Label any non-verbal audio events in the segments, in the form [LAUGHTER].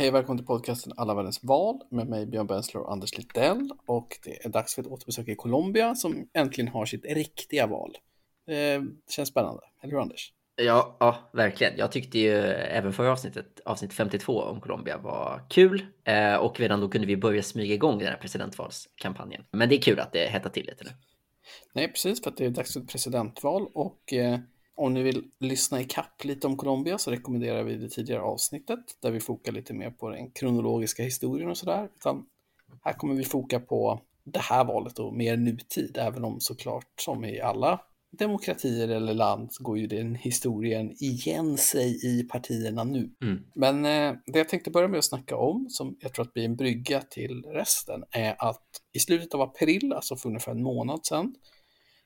Hej och välkommen till podcasten Alla världens val med mig Björn Bensler och Anders Littell. Och det är dags för ett återbesök i Colombia som äntligen har sitt riktiga val. Det känns spännande, eller hur Anders? Ja, ja, verkligen. Jag tyckte ju även förra avsnittet, avsnitt 52 om Colombia var kul. Eh, och redan då kunde vi börja smyga igång den här presidentvalskampanjen. Men det är kul att det hettar till lite nu. Nej, precis, för att det är dags för ett presidentval och eh, om ni vill lyssna i kapp lite om Colombia så rekommenderar vi det tidigare avsnittet där vi fokar lite mer på den kronologiska historien och sådär. Här kommer vi foka på det här valet och mer nutid, även om såklart som i alla demokratier eller land så går ju den historien igen sig i partierna nu. Mm. Men eh, det jag tänkte börja med att snacka om, som jag tror att blir en brygga till resten, är att i slutet av april, alltså för ungefär en månad sedan,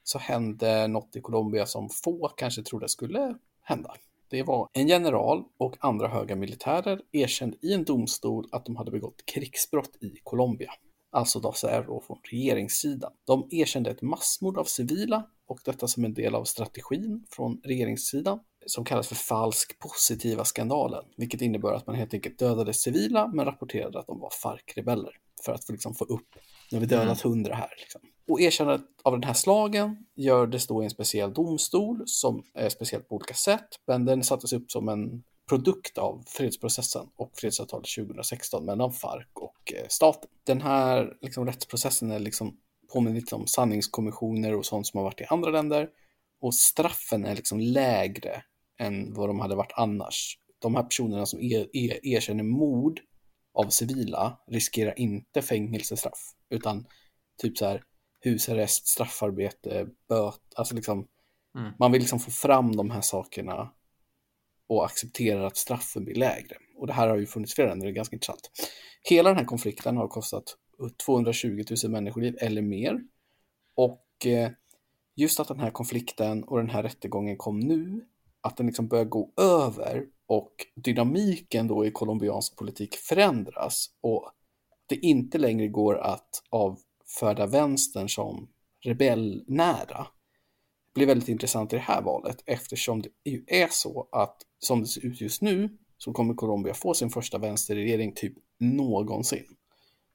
så hände något i Colombia som få kanske trodde skulle hända. Det var en general och andra höga militärer erkände i en domstol att de hade begått krigsbrott i Colombia. Alltså då Cerro från regeringssidan. De erkände ett massmord av civila och detta som en del av strategin från regeringssidan som kallas för falsk positiva skandalen, vilket innebär att man helt enkelt dödade civila men rapporterade att de var FARC-rebeller för att liksom få upp, nu har vi dödat mm. hundra här. Liksom. Och erkännandet av den här slagen gjordes då i en speciell domstol som är speciellt på olika sätt, men den sattes upp som en produkt av fredsprocessen och fredsavtalet 2016 mellan FARC och eh, staten. Den här liksom, rättsprocessen är liksom påminner lite om sanningskommissioner och sånt som har varit i andra länder. Och straffen är liksom lägre än vad de hade varit annars. De här personerna som er, er, erkänner mord av civila riskerar inte fängelsestraff, utan typ så här husarrest, straffarbete, böt, alltså liksom mm. man vill liksom få fram de här sakerna och accepterar att straffen blir lägre. Och det här har ju funnits flera länder, det är ganska intressant. Hela den här konflikten har kostat 220 000 människoliv eller mer. Och eh, just att den här konflikten och den här rättegången kom nu, att den liksom börjar gå över och dynamiken då i colombiansk politik förändras och det inte längre går att avfärda vänstern som rebellnära blir väldigt intressant i det här valet eftersom det ju är så att som det ser ut just nu så kommer Colombia få sin första vänsterregering typ någonsin.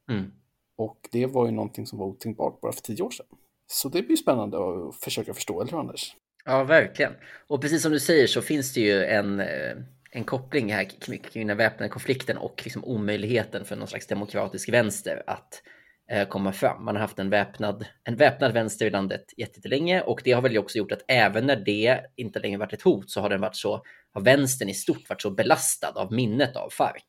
Mm. Och det var ju någonting som var otänkbart bara för tio år sedan. Så det blir spännande att försöka förstå, eller hur Anders? Ja, verkligen. Och precis som du säger så finns det ju en, eh, en koppling här kring den väpnade konflikten och liksom omöjligheten för någon slags demokratisk vänster att komma fram. Man har haft en väpnad, en väpnad vänster i landet jättelänge och det har väl också gjort att även när det inte längre varit ett hot så har den varit så, har vänstern i stort varit så belastad av minnet av FARC.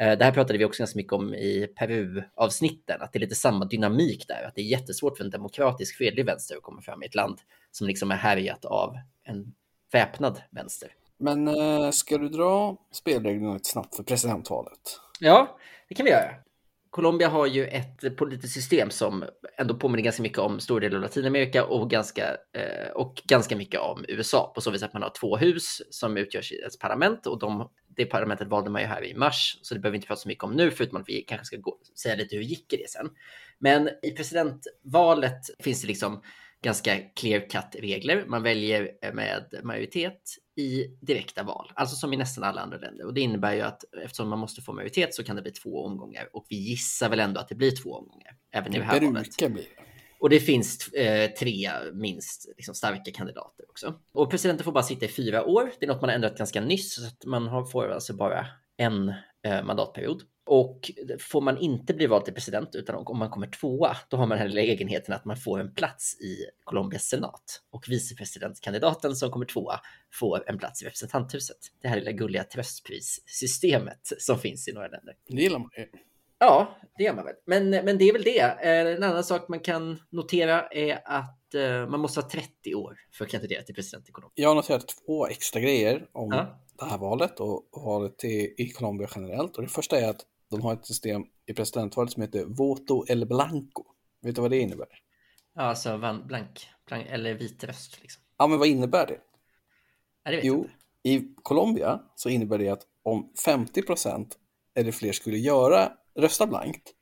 Eh, det här pratade vi också ganska mycket om i Peru-avsnitten, att det är lite samma dynamik där, att det är jättesvårt för en demokratisk fredlig vänster att komma fram i ett land som liksom är härjat av en väpnad vänster. Men äh, ska du dra spelreglerna lite snabbt för presidentvalet? Ja, det kan vi göra. Colombia har ju ett politiskt system som ändå påminner ganska mycket om stora delar av Latinamerika och ganska, eh, och ganska mycket om USA på så vis att man har två hus som utgörs i ett parlament och de det parlamentet valde man ju här i mars, så det behöver vi inte prata så mycket om nu, förutom att vi kanske ska gå, säga lite hur gick det sen. Men i presidentvalet finns det liksom ganska clear cut regler. Man väljer med majoritet i direkta val, alltså som i nästan alla andra länder. Och det innebär ju att eftersom man måste få majoritet så kan det bli två omgångar och vi gissar väl ändå att det blir två omgångar även i det här valet. Bli. Och det finns eh, tre minst liksom, starka kandidater också. Och presidenten får bara sitta i fyra år. Det är något man har ändrat ganska nyss, så att man har, får alltså bara en eh, mandatperiod. Och får man inte bli vald till president, utan om man kommer tvåa, då har man den här lägenheten att man får en plats i Colombias senat. Och vicepresidentkandidaten som kommer tvåa får en plats i representanthuset. Det här lilla gulliga tröstprissystemet som finns i några länder. Det gillar man. Ja, det gör man väl. Men, men det är väl det. Eh, en annan sak man kan notera är att eh, man måste ha 30 år för att kandidera till president i Colombia. Jag har noterat två extra grejer om ja. det här valet och valet i, i Colombia generellt. Och det första är att de har ett system i presidentvalet som heter voto el blanco. Vet du vad det innebär? Ja, alltså blank, blank eller vit röst. Liksom. Ja, men vad innebär det? Ja, det jo, inte. i Colombia så innebär det att om 50 procent eller fler skulle göra rösta blankt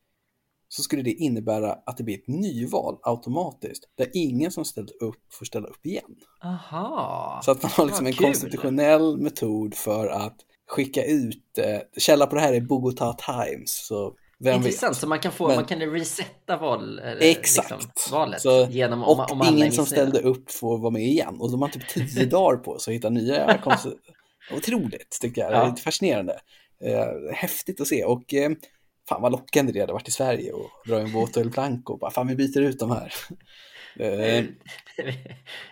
så skulle det innebära att det blir ett nyval automatiskt där ingen som ställde upp får ställa upp igen. Aha. Så att man har liksom en konstitutionell metod för att skicka ut, eh, källa på det här är Bogota Times, så vem Intressant, vet. så man kan, få, Men- man kan resetta val, eller, Exakt. Liksom, valet Så- genom om, Och om ingen som ställde upp får vara med igen. Och de har typ tio [LAUGHS] dagar på sig att hitta nya konst... Otroligt, tycker jag. Det är Ja. lite fascinerande. Eh, häftigt att se. Och eh, fan vad lockande det hade varit i Sverige och dra en Voto El Blanco. Bara, fan, vi byter ut de här. [LAUGHS] Eh, Det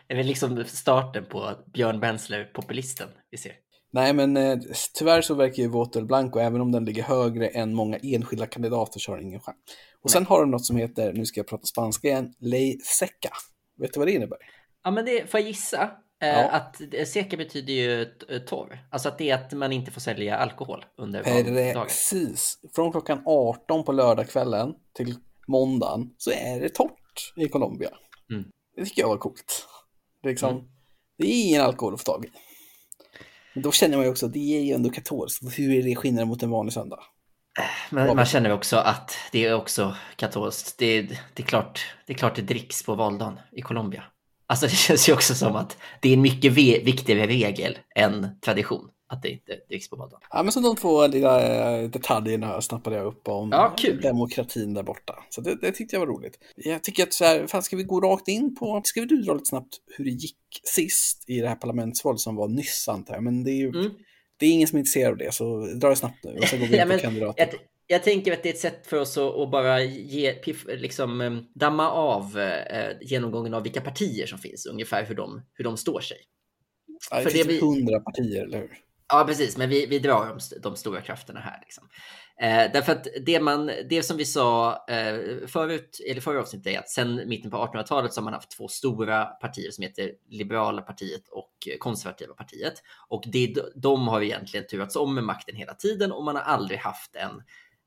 är väl liksom starten på Björn Bensler-populisten vi ser. Nej, men eh, tyvärr så verkar ju Voto El Blanco, även om den ligger högre än många enskilda kandidater, så har den ingen chans. Och sen har de något som heter, nu ska jag prata spanska igen, Ley Seca. Vet du vad det innebär? Ja, men det får jag gissa. eh, Ja. Att det- seka betyder ju t- torr. Alltså att det är att man inte får sälja alkohol under valdagen. Precis. Från klockan 18 på lördagskvällen till måndagen så är det torrt i Colombia. Mm. Det tycker jag var coolt. Det är, liksom, Mm. det är ingen alkohol att få tag i. Men då känner man ju också, det är ju ändå katolskt. Hur är det skillnaden mot en vanlig söndag? Men man känner också att det är också katolskt. Det är, det, är klart, det är klart det dricks på valdagen i Colombia. Alltså det känns ju också som att det är en mycket viktigare regel än tradition att det inte dricks på valdagen. Ja, men så de två lilla eh, detaljerna snappade jag upp om Ja, demokratin där borta. Så det, det tyckte jag var roligt. Jag tycker att så här, fan ska vi gå rakt in på, ska vi du dra lite snabbt hur det gick sist i det här parlamentsvalet som var nyss antar jag, men det är ju Mm. det är ingen som är intresserad av det, så dra det snabbt nu och så går vi [LAUGHS] in Ja, på men kandidater. Jag, jag tänker att det är ett sätt för oss att, bara ge, piff, liksom, eh, damma av eh, genomgången av vilka partier som finns, ungefär hur de, hur de står sig. Ja, det för det finns vi- hundra partier, eller hur? Ja, precis, men vi, vi drar de, de stora krafterna här. Liksom. Eh, därför att det, man, det som vi sa eh, förut, eller förra avsnittet är att sedan mitten på 1800-talet så har man haft två stora partier som heter Liberala partiet och Konservativa partiet. Och det, de har egentligen turats om med makten hela tiden och man har aldrig haft en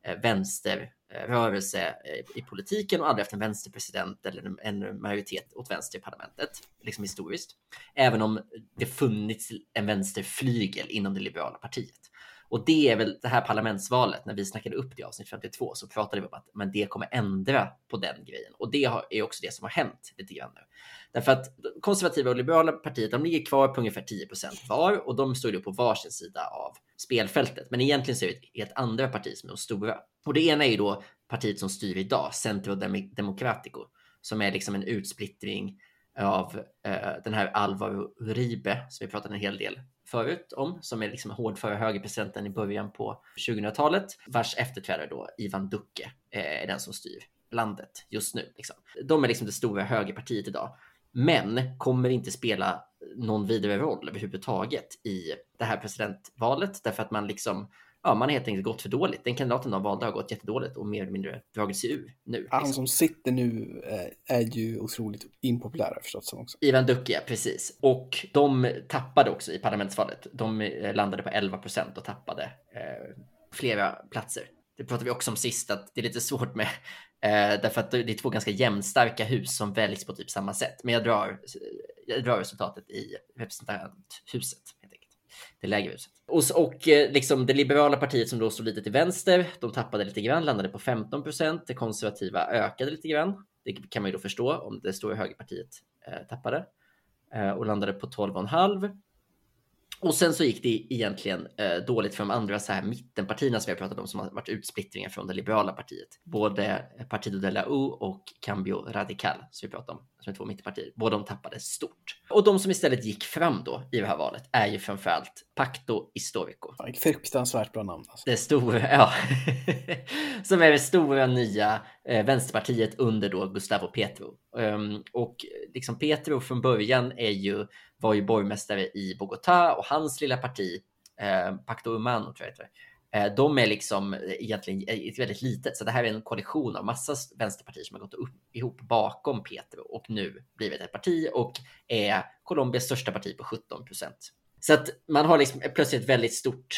eh, vänster rörelse eh, i politiken och aldrig haft en vänsterpresident eller en majoritet åt vänster i parlamentet, liksom historiskt. Även om det funnits en vänsterflygel inom det liberala partiet. Och det är väl det här parlamentsvalet, när vi snackade upp det i avsnitt 52 så pratade vi om att men det kommer ändra på den grejen. Och det är också det som har hänt lite grann nu. Därför att konservativa och liberala partiet, de ligger kvar på ungefär 10% var och de står ju på varsin sida av spelfältet. Men egentligen så är det ett andra parti som är de stora. Och det ena är ju då partiet som styr idag, Centro Democratico, som är liksom en utsplittring av eh, den här Alvaro Uribe som vi pratade en hel del förut om, som är liksom hårdföra högerpresidenten i början på 2000-talet, vars efterträdare då Ivan Duque eh, är den som styr landet just nu. Liksom. De är liksom det stora högerpartiet idag, men kommer inte spela någon vidare roll överhuvudtaget i det här presidentvalet därför att man liksom Ja, man har helt enkelt gått för dåligt. Den kandidaten de valde har gått jättedåligt och mer eller mindre dragit sig ur nu. Han liksom. som sitter nu eh, är ju otroligt impopulär förstås också. Ivan Duque, precis. Och de tappade också i parlamentsvalet. De eh, landade på 11 procent och tappade eh, flera platser. Det pratade vi också om sist, att det är lite svårt med, eh, därför att det är två ganska jämnstarka hus som väljs på typ samma sätt. Men jag drar, jag drar resultatet i representanthuset. Det lägre huset. Och, och eh, liksom det liberala partiet som då stod lite till vänster, de tappade lite grann, landade på 15 procent. Det konservativa ökade lite grann. Det kan man ju då förstå om det stora högerpartiet eh, tappade eh, och landade på 12,5. Och sen så gick det egentligen eh, dåligt för de andra så här mittenpartierna som vi har pratat om som har varit utsplittringar från det liberala partiet. Både Partido de la U och Cambio Radical som vi pratade om, som är två mittenpartier. Båda de tappade stort. Och de som istället gick fram då i det här valet är ju framförallt Pacto Historico. Fan, Fruktansvärt bra namn. Alltså. Det stora, [LAUGHS] ja. som är det stora nya eh, vänsterpartiet under då Gustavo Petro. Um, och liksom Petro från början är ju, var ju borgmästare i Bogotá och hans lilla parti, eh, Pacto Humano tror jag heter, Eh, de är liksom eh, egentligen eh, ett väldigt litet, så det här är en koalition av massa vänsterpartier som har gått upp, ihop bakom Petro och nu blivit ett parti och är Colombias största parti på 17 procent. Så att man har liksom plötsligt ett väldigt stort,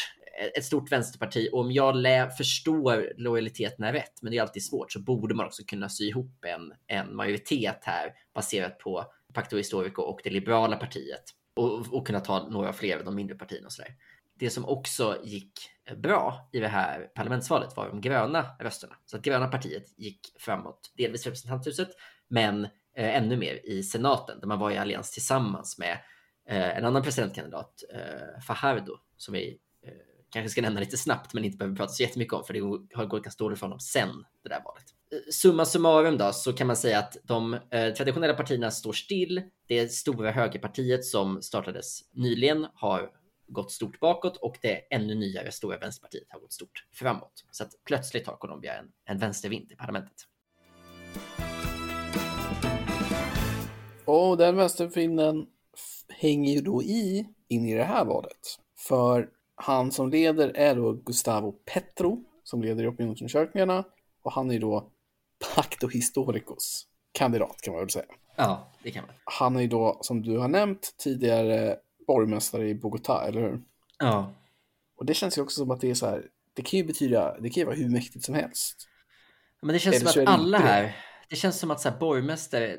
ett stort vänsterparti och om jag lä- förstår lojaliteten är rätt, men det är alltid svårt, så borde man också kunna sy ihop en, en majoritet här baserat på Pacto Historico och det liberala partiet och, och kunna ta några fler av de mindre partierna och sådär. Det som också gick bra i det här parlamentsvalet var de gröna rösterna. Så att gröna partiet gick framåt, delvis i representanthuset, men eh, ännu mer i senaten där man var i allians tillsammans med eh, en annan presidentkandidat, eh, Fajardo, som vi eh, kanske ska nämna lite snabbt, men inte behöver prata så jättemycket om, för det har gått ganska dåligt för honom sen det där valet. Eh, summa summarum då, så kan man säga att de eh, traditionella partierna står still. Det stora högerpartiet som startades nyligen har gått stort bakåt och det ännu nyare stora vänsterpartiet har gått stort framåt. Så att plötsligt har Colombia en, en vänstervind i parlamentet. Och den vänstervinden hänger ju då i in i det här valet. För han som leder är då Gustavo Petro som leder i opinionsundersökningarna och han är då Pacto Historicos kandidat kan man väl säga. Ja, det kan man. Han är ju då, som du har nämnt, tidigare borgmästare i Bogotá, eller hur? Ja. Och det känns ju också som att det är så här, det kan ju betyda, det kan ju vara hur mäktigt som helst. Men det känns eller som att alla här, det känns som att så här, borgmästare,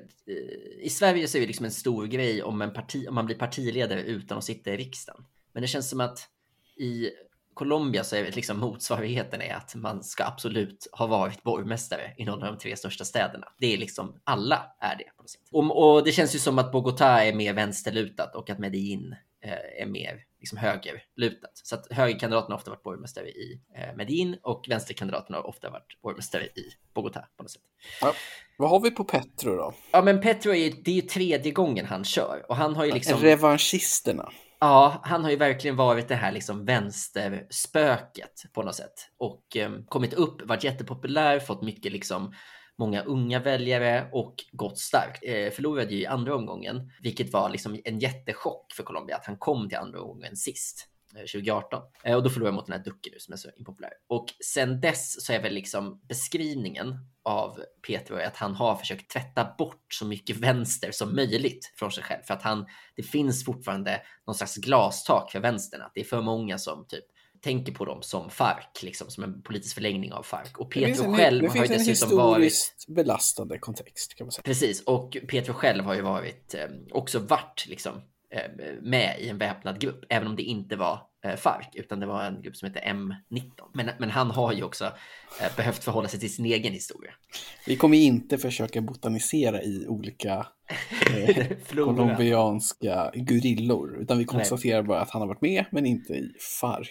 i Sverige så är det liksom en stor grej om, en parti, om man blir partiledare utan att sitta i riksdagen. Men det känns som att i Colombia så är liksom motsvarigheten är att man ska absolut ha varit borgmästare i någon av de tre största städerna. Det är liksom alla är det. På något sätt. Och, och det känns ju som att Bogotá är mer vänsterlutat och att Medellin eh, är mer liksom högerlutat. Så att högerkandidaterna har ofta varit borgmästare i eh, Medellin och vänsterkandidaterna har ofta varit borgmästare i Bogotá på något sätt. Ja. Vad har vi på Petro då? Ja, men Petro är ju, det är ju tredje gången han kör och han har ju liksom. Revanschisterna. Ja, han har ju verkligen varit det här liksom vänsterspöket på något sätt och eh, kommit upp, varit jättepopulär, fått mycket liksom många unga väljare och gått starkt. Eh, förlorade ju i andra omgången, vilket var liksom en jättechock för Colombia att han kom till andra omgången sist. 2018 eh, eh, och då förlorade jag mot den här Ducke nu som är så impopulär. Och sen dess så är väl liksom beskrivningen av Petro att han har försökt tvätta bort så mycket vänster som möjligt från sig själv för att han, det finns fortfarande någon slags glastak för vänstern, att det är för många som typ tänker på dem som FARC, liksom som en politisk förlängning av FARC. Och Petro en, själv har ju dessutom varit... belastande kontext kan man säga. Precis, och Petro själv har ju varit, eh, också varit liksom med i en väpnad grupp, även om det inte var eh, FARC, utan det var en grupp som hette M19. Men, men han har ju också eh, behövt förhålla sig till sin egen historia. Vi kommer inte försöka botanisera i olika eh, [LAUGHS] colombianska gorillor, utan vi konstaterar Nej. bara att han har varit med, men inte i FARC.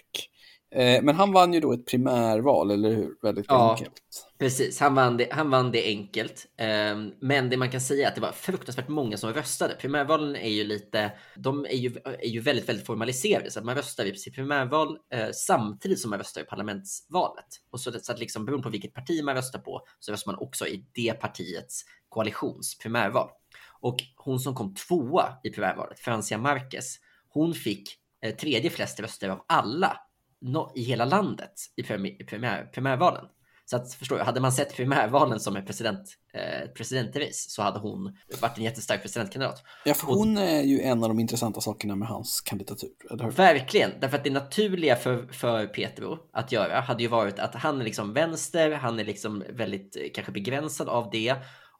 Eh, men han vann ju då ett primärval, eller hur? Väldigt ja, enkelt. Precis, han vann det, han vann det enkelt. Ehm, men det man kan säga är att det var fruktansvärt många som röstade. Primärvalen är ju lite, de är ju, är ju väldigt, väldigt formaliserade. Så att man röstar i sitt primärval eh, samtidigt som man röstar i parlamentsvalet. Och så, så att liksom beroende på vilket parti man röstar på så röstar man också i det partiets koalitions primärval. Och hon som kom tvåa i primärvalet, Francia Marquez, hon fick eh, tredje flest röster av alla no, i hela landet i primär, primär, primärvalen. Så att förstår jag, hade man sett primärvalen som ett president, eh, presidentrace så hade hon varit en jättestark presidentkandidat. Ja, för hon är ju en av de intressanta sakerna med hans kandidatur. Eller? Verkligen, därför att det naturliga för, för Petro att göra hade ju varit att han är liksom vänster, han är liksom väldigt eh, kanske begränsad av det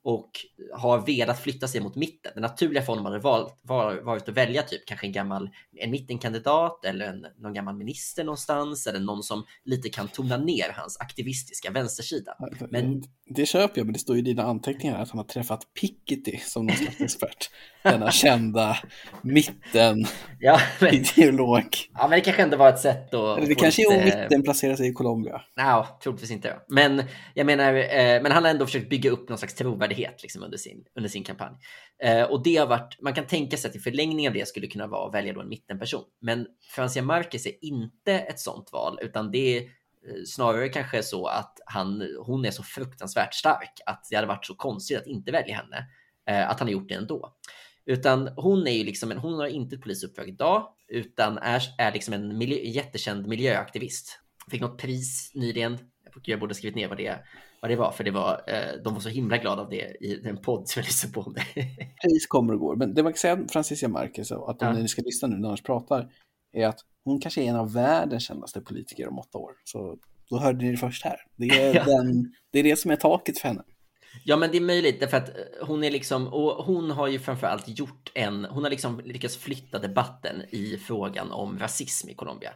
och har velat flytta sig mot mitten. Det naturliga för honom hade valt, var, varit att välja typ kanske en gammal en mittenkandidat eller en, någon gammal minister någonstans eller någon som lite kan tona ner hans aktivistiska vänstersida. Men... Det köper jag, men det står i dina anteckningar att han har träffat Piketty som någon slags expert. Denna kända mitten [LAUGHS] ja, men... ideolog. Ja, men det kanske ändå var ett sätt att... Eller det kanske lite... är om mitten placerar sig i Colombia. Nej, no, troligtvis inte. Men jag menar, eh, men han har ändå försökt bygga upp någon slags trovärdighet trovärdighet liksom under, sin, under sin kampanj. Eh, och det har varit, man kan tänka sig att i förlängningen av det skulle kunna vara att välja då en mittenperson. Men Francia Marquez är inte ett sånt val, utan det är eh, snarare kanske så att han, hon är så fruktansvärt stark att det hade varit så konstigt att inte välja henne, eh, att han har gjort det ändå. Utan hon är ju liksom en, hon har inte ett polisuppdrag idag, utan är, är liksom en miljö, jättekänd miljöaktivist. Fick något pris nyligen. Jag borde ha skrivit ner vad det är vad det var, för det var, eh, de var så himla glada av det i den podd som jag lyssnade på om det. [LAUGHS] Pris kommer och går, men det man kan säga om Franciska Marquez, att om ja. ni ska lyssna nu när han pratar, är att hon kanske är en av världens kändaste politiker om åtta år. Så då hörde ni det först här. Det är, [LAUGHS] ja. den, det, är det som är taket för henne. Ja, men det är möjligt därför att eh, hon är liksom och hon har ju framförallt gjort en. Hon har liksom lyckats flytta debatten i frågan om rasism i Colombia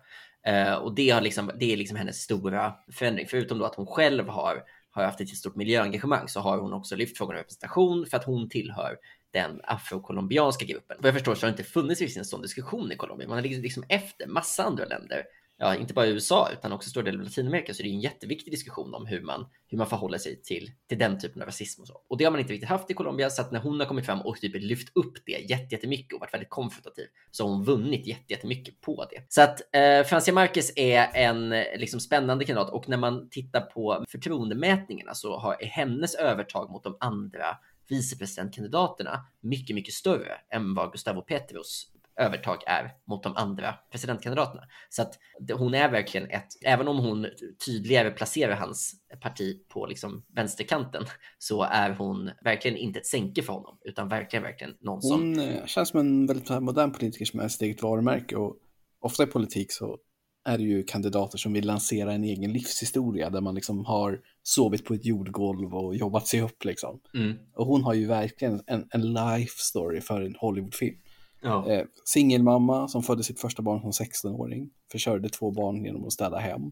uh, och det har liksom. Det är liksom hennes stora förändring, förutom då att hon själv har har haft ett stort miljöengagemang så har hon också lyft frågan om representation för att hon tillhör den afrokolombianska gruppen. Vad jag förstår så har det inte funnits en sån diskussion i Colombia. Man har liksom, liksom efter massa andra länder ja, eh, inte bara i USA utan också stor del av Latinamerika så det är en jätteviktig diskussion om hur man, hur man förhåller sig till, till den typen av rasism och så. Och det har man inte riktigt haft i Colombia så att när hon har kommit fram och typ lyft upp det jättemycket och varit väldigt konfrontativ så har hon vunnit jättemycket på det. Så att eh, Francia Marquez är en liksom spännande kandidat och när man tittar på förtroendemätningarna så har, är hennes övertag mot de andra vicepresidentkandidaterna mycket, mycket större än vad Gustavo Petros övertag är mot de andra presidentkandidaterna. Så att hon är verkligen ett, även om hon tydligare placerar hans parti på liksom vänsterkanten så är hon verkligen inte ett sänke för honom utan verkligen, verkligen någon som... Hon eh, känns som en väldigt modern politiker som är sitt eget varumärke och ofta i politik så är det ju kandidater som vill lansera en egen livshistoria där man liksom har sovit på ett jordgolv och jobbat sig upp liksom. Mm. Och hon har ju verkligen en, en life story för en Hollywoodfilm. Ja. Eh, singelmamma som födde sitt första barn som 16-åring, försörjde två barn genom att städa hem.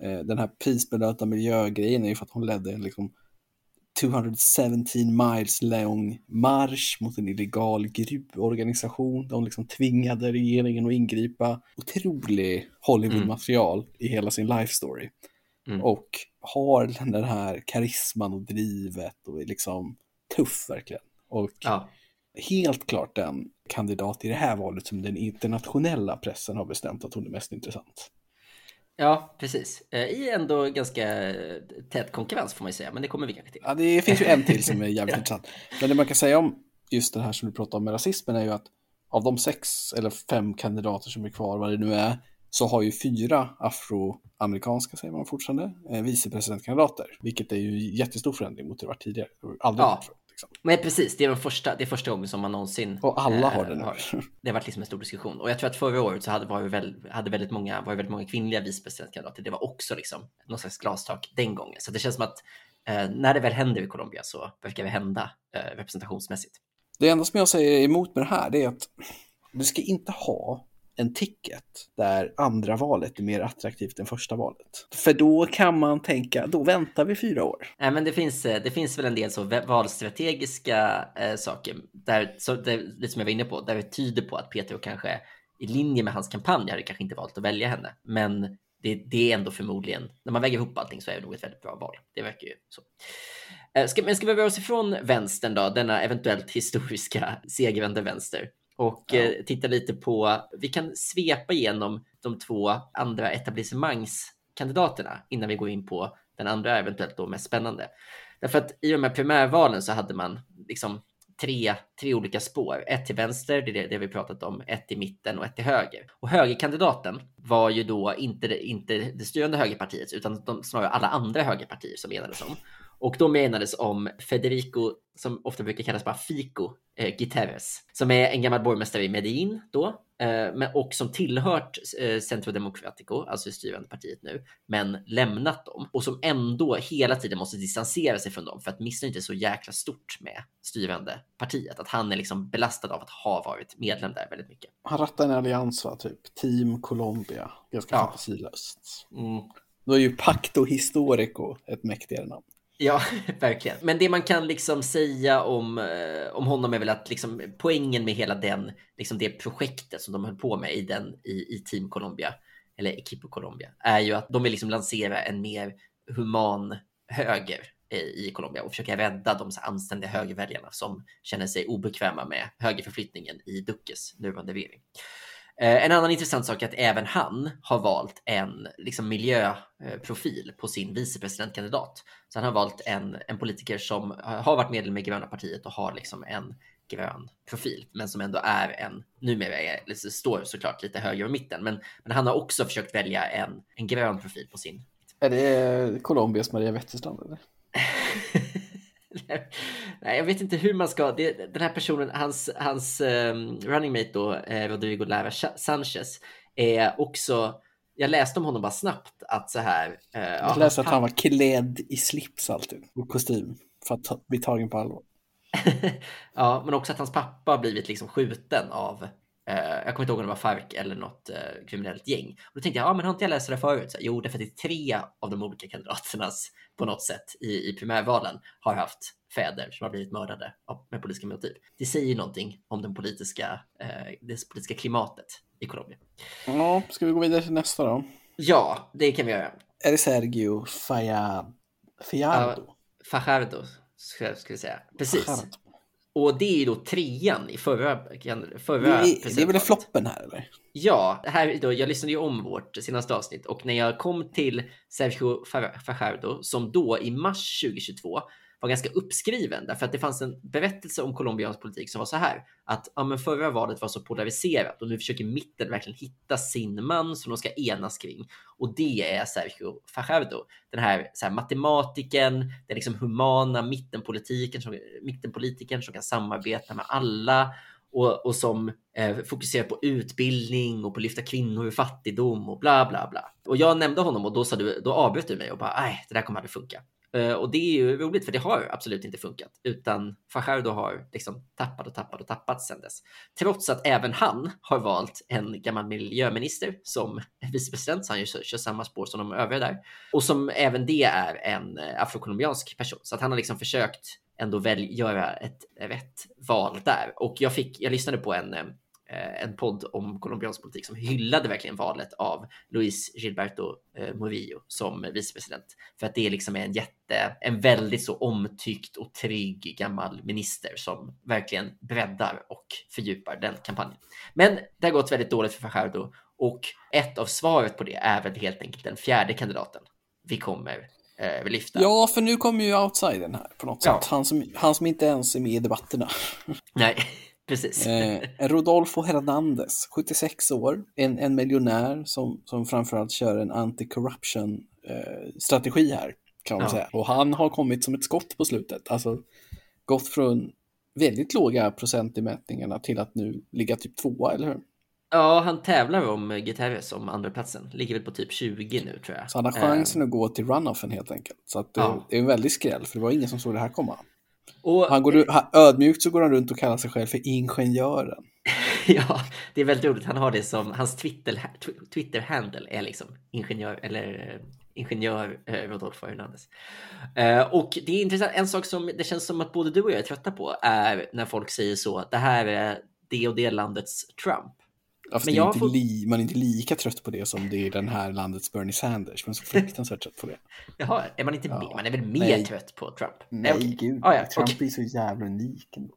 Eh, den här prisbelönta miljögrejen är ju för att hon ledde en liksom 217 miles lång marsch mot en illegal gruvorganisation. De liksom tvingade regeringen att ingripa. Otrolig Hollywood-material mm. i hela sin life story. Mm. Och har den här karisman och drivet och är liksom tuff verkligen. Och ja. helt klart den kandidat i det här valet som den internationella pressen har bestämt att hon är mest intressant. Ja, precis. Eh, I ändå ganska tät konkurrens får man ju säga, men det kommer vi kanske till. Ja, det finns ju en till som är jävligt [LAUGHS] intressant. Men det man kan säga om just det här som du pratar om med rasismen är ju att av de sex eller fem kandidater som är kvar, vad det nu är, så har ju fyra afroamerikanska, säger man fortfarande, eh, vicepresidentkandidater, vilket är ju jättestor förändring mot det var tidigare. Aldrig ja. Liksom. Nej, precis. Det är, den första, det är första gången som man någonsin... Och alla har eh, det nu. Har, det har varit liksom en stor diskussion. Och jag tror att förra året så hade, var det väl, hade väldigt, många, var väldigt många kvinnliga vicepresidentkandidater. Det var också liksom någon slags glastak den gången. Så det känns som att eh, när det väl händer i Colombia så verkar det hända eh, representationsmässigt. Det enda som jag säger emot med det här är att du ska inte ha en ticket där andra valet är mer attraktivt än första valet. För då kan man tänka, då väntar vi fyra år. Nej, men det finns, eh, det finns väl en del så valstrategiska eh, saker, där, så, det, det som jag var inne på, där det tyder på att Petro kanske i linje med hans kampanj hade kanske inte valt att välja henne. Men det, det, är ändå förmodligen, när man väger ihop allting så är det nog ett väldigt bra val. Det verkar ju så. Eh, ska, men ska vi röra oss ifrån vänstern då, denna eventuellt historiska segervända vänster? Och ja. eh, titta lite på, vi kan svepa igenom de två andra etablissemangskandidaterna innan vi går in på den andra eventuellt då mest spännande. Därför att i de här primärvalen så hade man liksom tre, tre olika spår. Ett till vänster, det är det, det vi pratat om, ett i mitten och ett till höger. Och högerkandidaten var ju då inte det, inte det styrande högerpartiet utan de, snarare alla andra högerpartier som enades om. Och då menades om Federico, som ofta brukar kallas bara Fico eh, Guterres, som är en gammal borgmästare i Medellin då, eh, men, och som tillhört eh, Centro Democratico, alltså styrande partiet nu, men lämnat dem och som ändå hela tiden måste distansera sig från dem för att missnöjet är så jäkla stort med styrande partiet, att han är liksom belastad av att ha varit medlem där väldigt mycket. Han rattar en allians, va? typ Team Colombia, ganska ja. fantasilöst. Mm. Då är ju Pacto Historico ett mäktigare namn. Ja, [LAUGHS] verkligen. Men det man kan liksom säga om, eh, om honom är väl att liksom, poängen med hela den, liksom det projektet som de höll på med i, den, i, i Team Colombia, eller Equipo Colombia, är ju att de vill liksom lansera en mer human höger i Colombia och försöka rädda de så anständiga högerväljarna som känner sig obekväma med högerförflyttningen i Duckes nuvarande regering. Eh, en annan intressant sak är att även han har valt en liksom, miljöprofil på sin vicepresidentkandidat. Så han har valt en, en politiker som har varit medlem i Gröna partiet och har liksom en grön profil, men som ändå är en, numera är, liksom, står såklart lite höger om mitten, men, men han har också försökt välja en, en grön profil på sin. Är det Colombias Maria Wetterstrand eller? [LAUGHS] [LAUGHS] Nej, jag vet inte hur man ska. Det, den här personen, hans, hans um, running mate då, eh, Rodrigo Lara Sanchez, är också. Jag läste om honom bara snabbt att så här. Eh, jag läste att han var klädd i slips alltid och kostym för att bli tagen på allvar. [LAUGHS] ja, men också att hans pappa har blivit liksom skjuten av jag kommer inte ihåg om det var Farc eller något eh, kriminellt gäng. Och då tänkte jag, ja men har inte jag läst det förut? Så, jo, därför att det är tre av de olika kandidaternas på något sätt i, i primärvalen har haft fäder som har blivit mördade av, med politiska motiv. Det säger någonting om den politiska, eh, det politiska klimatet i Colombia. Ja, ska vi gå vidare till nästa då? Ja, det kan vi göra. Är det Sergio? Ja, Fajardo, ska jag skulle säga. Precis. Och det är ju då trean i förra... förra det, är, det är väl floppen här eller? Ja, här då, jag lyssnade ju om vårt senaste avsnitt och när jag kom till Sergio Fajardo som då i mars 2022 var ganska uppskriven därför att det fanns en berättelse om colombiansk politik som var så här att ja, men förra valet var så polariserat och nu försöker mitten verkligen hitta sin man som de ska enas kring och det är Sergio Fajardo. Den här, så här matematiken, den liksom humana mittenpolitiken som, mittenpolitiken som kan samarbeta med alla och, och som eh, fokuserar på utbildning och på att lyfta kvinnor ur fattigdom och bla bla bla. Och jag nämnde honom och då, sa du, då avbröt du mig och bara nej, det där kommer aldrig funka. Eh, och det är ju roligt för det har absolut inte funkat utan Fajardo har liksom tappat och tappat och tappat sedan dess. Trots att även han har valt en gammal miljöminister som [LAUGHS] vicepresident så han kör, kör samma spår som de övriga där och som även det är en eh, afrokolombiansk person så att han har liksom försökt ändå väl göra ett rätt val där och jag fick. Jag lyssnade på en eh, en podd om colombiansk politik som hyllade verkligen valet av Luis Gilberto eh, Murillo som vicepresident. För att det liksom är en jätte, en väldigt så omtyckt och trygg gammal minister som verkligen breddar och fördjupar den kampanjen. Men det har gått väldigt dåligt för Fajardo och ett av svaret på det är väl helt enkelt den fjärde kandidaten vi kommer eh, lyfta. Ja, för nu kommer ju outsidern här på något ja. sätt. Han som, han som inte ens är med i debatterna. [LAUGHS] Nej. [LAUGHS] Precis. Eh, Rodolfo Hernandez, 76 år, en, en miljonär som, som framförallt kör en anti-corruption eh, strategi här, kan man ja. säga. Och han har kommit som ett skott på slutet, alltså gått från väldigt låga procent i mätningarna till att nu ligga typ tvåa, eller hur? Ja, han tävlar om Guterres om andra platsen. Ligger väl på typ 20 nu tror jag. Så han har chansen uh, att gå till runoffen helt enkelt. Så att, ja. det är en väldigt skräll, för det var ingen som såg det här komma. Och, han går, han, ödmjukt så går han runt och kallar sig själv för ingenjören. [LAUGHS] ja, det är väldigt roligt. Han har det som hans Twitter, Twitter-handle är liksom ingenjör eller eh, ingenjör eh, Rodolfo Hernandez. Eh, och det är intressant. En sak som det känns som att både du och jag är trötta på är när folk säger så. Det här är det och det landets Trump. Ja, men jag får... li, man är inte lika trött på det som det är den här landets Bernie Sanders. Man är så [LAUGHS] fruktansvärt trött på det. Jaha, är man inte ja. Man är väl mer Nej. trött på Trump? Nej, okay. gud. Ah, ja. Trump okay. är så jävla unik ändå.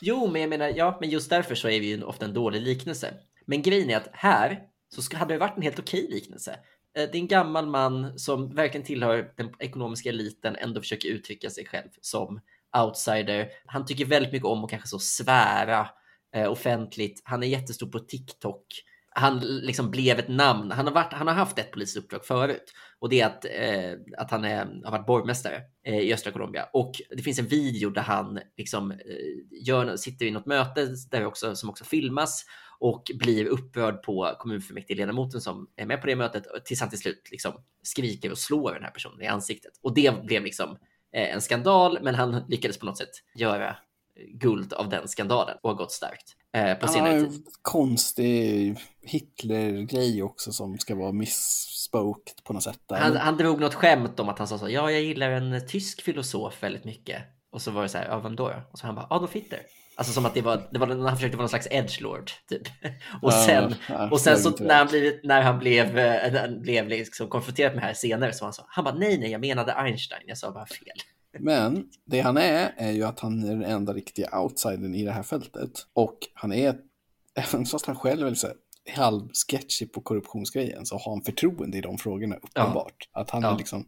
Jo, men jag menar, ja, men just därför så är vi ju ofta en dålig liknelse. Men grejen är att här så hade det varit en helt okej liknelse. Eh, det är en gammal man som verkligen tillhör den ekonomiska eliten, ändå försöker uttrycka sig själv som outsider. Han tycker väldigt mycket om att kanske så svära Eh, offentligt. Han är jättestor på TikTok. Han liksom blev ett namn. Han har, varit, han har haft ett politiskt uppdrag förut och det är att, eh, att han är, har varit borgmästare eh, i östra Colombia. Och det finns en video där han liksom, eh, gör, sitter i något möte där också, som också filmas och blir upprörd på kommunfullmäktigeledamoten som är med på det mötet tills han till slut liksom skriker och slår den här personen i ansiktet. Och det blev liksom eh, en skandal, men han lyckades på något sätt göra guld av den skandalen och har gått starkt eh, på senare tid. Konstig Hitler-grej också som ska vara missspoked på något sätt. Han, han drog något skämt om att han sa så, ja jag gillar en tysk filosof väldigt mycket. Och så var det så här, ja vem då? Och så han bara, Adolf Hitler. Alltså som att det var, det var han försökte vara någon slags edgelord typ. [LAUGHS] Och sen, ja, och sen så när han, blivit, när han blev, när han blev liksom konfronterad med det här senare så var han så, han bara nej nej jag menade Einstein, jag sa bara fel. Men det han är, är ju att han är den enda riktiga outsidern i det här fältet. Och han är, [LAUGHS] även fast han själv är så halvsketchig på korruptionsgrejen, så har han förtroende i de frågorna uppenbart. Ja. Att han ja. är liksom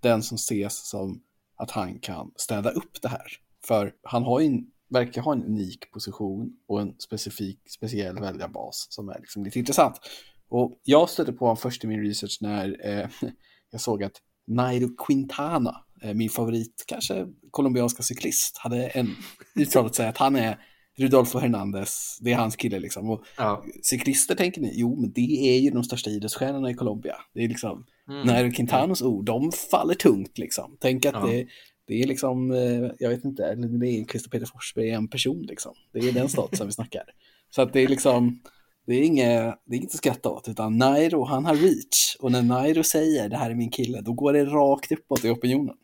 den som ses som att han kan städa upp det här. För han har ju, verkar ha en unik position och en specifik, speciell väljarbas som är liksom lite intressant. Och jag stötte på honom först i min research när eh, [LAUGHS] jag såg att Nairo Quintana min favorit, kanske colombianska cyklist, hade en uttalat sig att han är Rudolfo Hernandez, det är hans kille liksom. Och ja. Cyklister tänker ni, jo men det är ju de största idrottsstjärnorna i Colombia. Det är liksom, mm. när Quintanos ord, de faller tungt liksom. Tänk att ja. det, det är liksom, eh, jag vet inte, det är Christer Peter Forsberg en person liksom. Det är den statusen vi snackar. Så att det är liksom, det är inget, det är inget att skratta åt, utan Nairo, han har reach. Och när Nairo säger det här är min kille, då går det rakt uppåt i opinionen.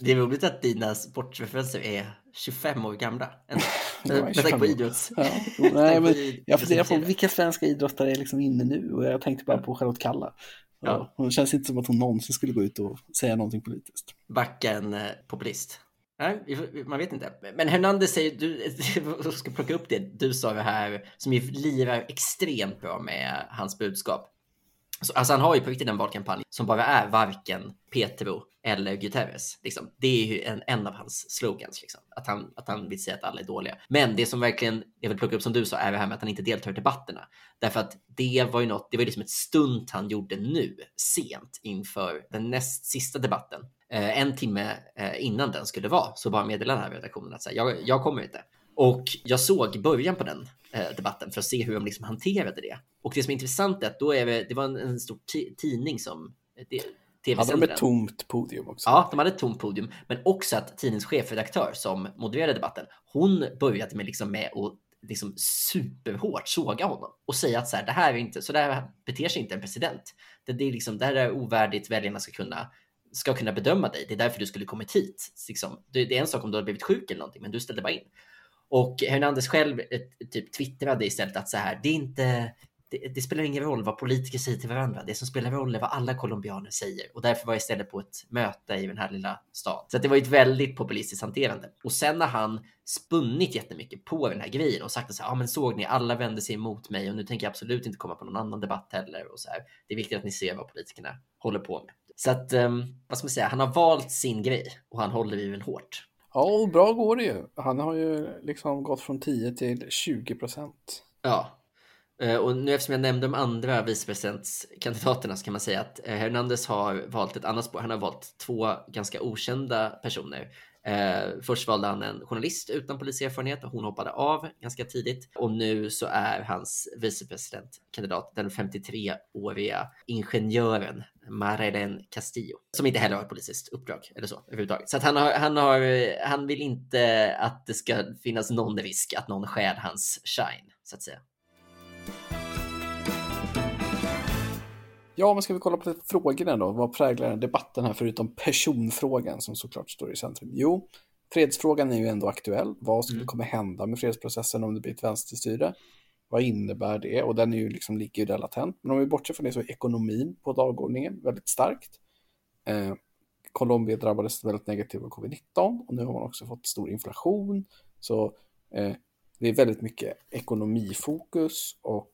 Det är roligt att dina sportreferenser är 25 år gamla. [LAUGHS] Med tanke på idrotts... Ja, nej, [LAUGHS] men jag funderar på vilka svenska idrottare är liksom inne nu och jag tänkte bara på Charlotte Kalla. Ja. Hon känns inte som att hon någonsin skulle gå ut och säga någonting politiskt. Backa en eh, populist. Nej, man vet inte. Men Hernandez säger, du, [LAUGHS] du ska plocka upp det du sa det här, som ju lirar extremt bra med hans budskap. Så, alltså han har ju på riktigt en valkampanj som bara är varken Petro eller Guterres. Liksom. Det är ju en, en av hans slogans, liksom. att, han, att han vill säga att alla är dåliga. Men det som verkligen jag vill plocka upp som du sa är det här med att han inte deltar i debatterna. Därför att det var ju något, det var liksom ett stunt han gjorde nu, sent inför den näst sista debatten. Eh, en timme eh, innan den skulle vara så bara meddelade den här redaktionen att så här, jag, jag kommer inte. Och jag såg början på den eh, debatten för att se hur de liksom hanterade det. Och det som är intressant är att då är det, det var en, en stor tidning som det, hade de ett tomt podium också? Ja, de hade ett tomt podium, men också att tidningens chefredaktör som modererade debatten, hon började med liksom med att liksom superhårt såga honom och säga att så här, det här är inte så där beter sig inte en president. Det, det är liksom det här är ovärdigt. Väljarna ska kunna ska kunna bedöma dig. Det är därför du skulle kommit hit. Liksom. Det är en sak om du har blivit sjuk eller någonting, men du ställde bara in. Och Hernandez själv eh, typ twittrade istället att så här, det är inte, det, det, spelar ingen roll vad politiker säger till varandra. Det som spelar roll är vad alla colombianer säger. Och därför var jag istället på ett möte i den här lilla staden. Så det var ett väldigt populistiskt hanterande. Och sen har han spunnit jättemycket på den här grejen och sagt så här, ah, men såg ni, alla vände sig emot mig och nu tänker jag absolut inte komma på någon annan debatt heller. Och så här. Det är viktigt att ni ser vad politikerna håller på med. Så att, um, vad ska man säga, han har valt sin grej och han håller i den hårt. Ja, och bra går det ju. Han har ju liksom gått från 10 till 20 procent. Ja, eh, och nu eftersom jag nämnde de andra vicepresidentskandidaterna så kan man säga att eh, Hernandez har valt ett annat spår. Han har valt två ganska okända personer. Eh, först valde han en journalist utan poliserfarenhet och hon hoppade av ganska tidigt. Och nu så är hans vicepresidentkandidat den 53-åriga ingenjören Marelen Castillo, som inte heller har ett politiskt uppdrag eller så överhuvudtaget. Så att han, har, han, har, han vill inte att det ska finnas någon risk att någon stjäl hans shine, så att säga. Ja, men ska vi kolla på frågorna då? Vad präglar debatten här förutom personfrågan som såklart står i centrum? Jo, fredsfrågan är ju ändå aktuell. Vad skulle mm. komma hända med fredsprocessen om det blir ett vänsterstyre? Vad innebär det? Och den är ju liksom, ligger ju där latent. Men om vi bortser från det så är ekonomin på dagordningen väldigt starkt. Eh, Colombia drabbades väldigt negativt av covid-19 och nu har man också fått stor inflation. Så eh, det är väldigt mycket ekonomifokus och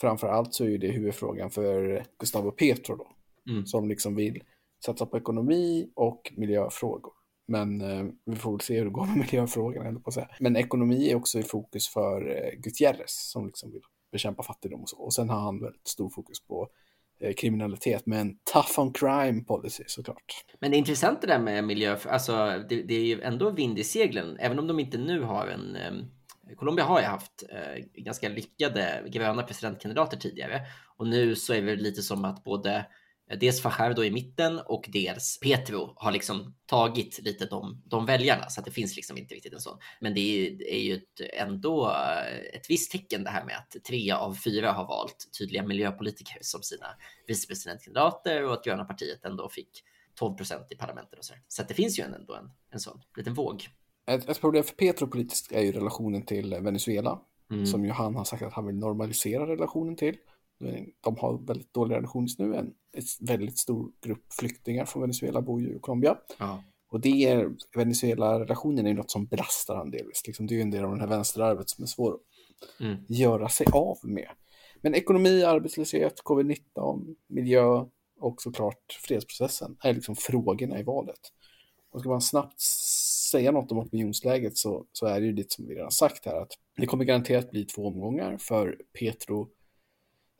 framför allt så är det huvudfrågan för Gustavo Petro då, mm. som liksom vill satsa på ekonomi och miljöfrågor. Men eh, vi får väl se hur det går med [LAUGHS] miljöfrågorna. Ändå på att säga. Men ekonomi är också i fokus för eh, Gutierrez som liksom vill bekämpa fattigdom och så. Och sen har han väldigt stor fokus på eh, kriminalitet med en tough on crime policy såklart. Men det är intressant det där med miljö, alltså det, det är ju ändå vind i seglen, även om de inte nu har en eh, Colombia har ju haft eh, ganska lyckade gröna presidentkandidater tidigare och nu så är det lite som att både dels Fajardo i mitten och dels Petro har liksom tagit lite de, de väljarna så att det finns liksom inte riktigt en sån. Men det är, är ju ett, ändå eh, ett visst tecken det här med att tre av fyra har valt tydliga miljöpolitiker som sina vicepresidentkandidater och att gröna partiet ändå fick 12 procent i parlamentet och så. Så att det finns ju ändå en, en sån liten våg. Ett, ett problem för Petro politiskt är ju relationen till Venezuela. Mm. Som ju han har sagt att han vill normalisera relationen till. De har väldigt dålig relation just nu. En väldigt stor grupp flyktingar från Venezuela bor ju i Colombia. Ja. Och det är, Venezuela-relationen är ju något som belastar han delvis. Liksom, det är ju en del av den här vänsterarvet som är svår att mm. göra sig av med. Men ekonomi, arbetslöshet, covid-19, miljö och såklart fredsprocessen är liksom frågorna i valet. Och ska man snabbt säga något om opinionsläget så, så är det ju lite som vi redan sagt här att det kommer garanterat bli två omgångar för Petro,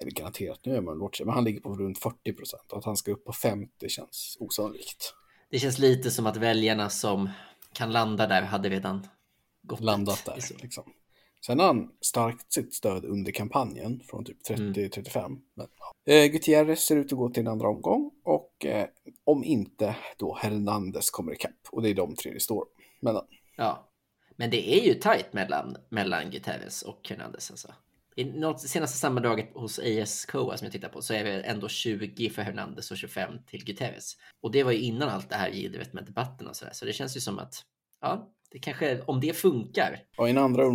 eller garanterat nu är man bortse, men han ligger på runt 40 procent att han ska upp på 50 känns osannolikt. Det känns lite som att väljarna som kan landa där hade redan gått landat där. Liksom. Sen har han starkt sitt stöd under kampanjen från typ 30-35. Mm. Men, eh, Gutierrez ser ut att gå till en andra omgång och eh, om inte då Hernandez kommer ikapp och det är de tre det står mellan. Ja, Men det är ju tajt mellan, mellan Guterres och Hernandez. Alltså. I något, senaste sammandraget hos ASCOA som jag tittar på så är det ändå 20 för Hernandez och 25 till Guterres. Och det var ju innan allt det här givet med debatten och sådär. Så det känns ju som att, ja, det kanske, om det funkar. Och i en andra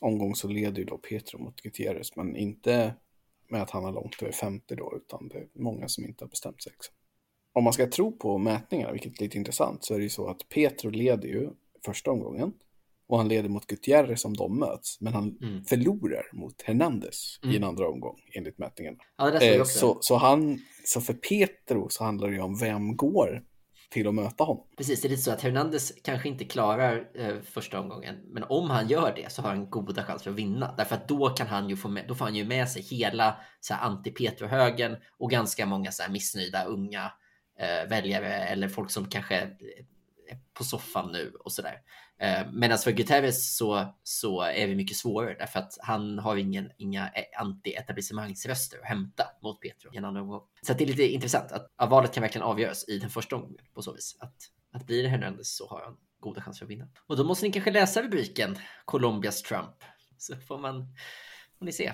omgång så leder ju då Petro mot Guterres, men inte med att han har långt över 50 då, utan det är många som inte har bestämt sig. Liksom. Om man ska tro på mätningarna, vilket är lite intressant, så är det ju så att Petro leder ju första omgången och han leder mot Gutierrez om de möts, men han mm. förlorar mot Hernandez mm. i en andra omgång enligt mätningen. Ja, eh, så, så, han, så för Petro så handlar det ju om vem går till att möta honom. Precis, det är lite så att Hernandez kanske inte klarar eh, första omgången, men om han gör det så har han goda chanser att vinna. Därför att då kan han ju få med, då får han ju med sig hela anti-Petro-högen och ganska många så här, missnöjda unga eh, väljare eller folk som kanske på soffan nu och sådär. Eh, Medan för Guterres så, så är vi mycket svårare därför att han har ingen, inga e, anti-etablissemangsröster att hämta mot Petro. Så det är lite intressant att, att valet kan verkligen avgöras i den första omgången på så vis. Att, att blir det Hernandez så har han goda chanser att vinna. Och då måste ni kanske läsa rubriken Colombias Trump så får man får ni se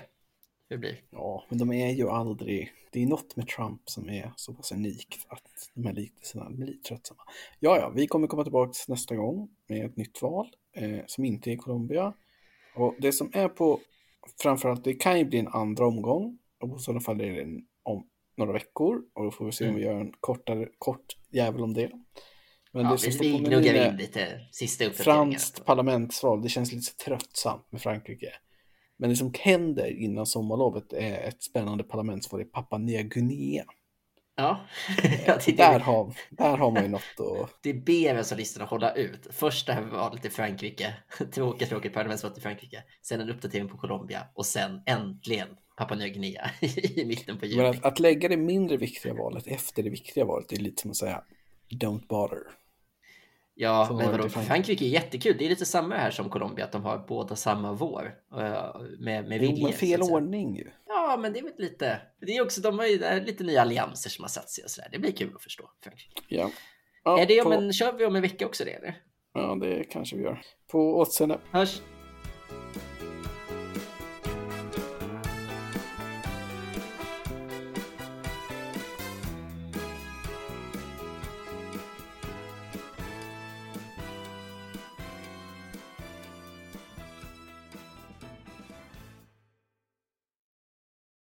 det blir. Ja, men de är ju aldrig... Det är något med Trump som är så pass unikt att de här liknelserna blir tröttsamma. Ja, ja, vi kommer komma tillbaka nästa gång med ett nytt val eh, som inte är Colombia. Och det som är på framförallt, det kan ju bli en andra omgång och i sådana fall är det en, om några veckor och då får vi se om vi mm. gör en kortare, kort jävel om det. Men ja, det vi gnuggar in lite sista uppdateringar. Franskt parlamentsval, det känns lite tröttsamt med Frankrike. Men det som händer innan sommarlovet är ett spännande parlamentsval i Papua Nya Guinea. Ja, [LAUGHS] där, har, där har man ju något att... [LAUGHS] Det ber alltså listorna hålla ut. Först det här valet i Frankrike, [LAUGHS] tråkigt, tråkigt parlamentsval i Frankrike. Sen en uppdatering på Colombia och sen äntligen Papua Nya Guinea i mitten på juli. Men att, att lägga det mindre viktiga valet efter det viktiga valet är lite som att säga don't bother. Ja, men vadå, Frankrike är jättekul. Det är lite samma här som Colombia, att de har båda samma vår. Uh, med, med vilje. Jo, men fel ordning ju. Ja, men det är väl lite... Det är också, de har ju lite nya allianser som har satt sig och sådär. Det blir kul att förstå Frankrike. Ja. ja är det om på... en, kör vi om en vecka också det eller? Ja, det kanske vi gör. På återseende. Hörs.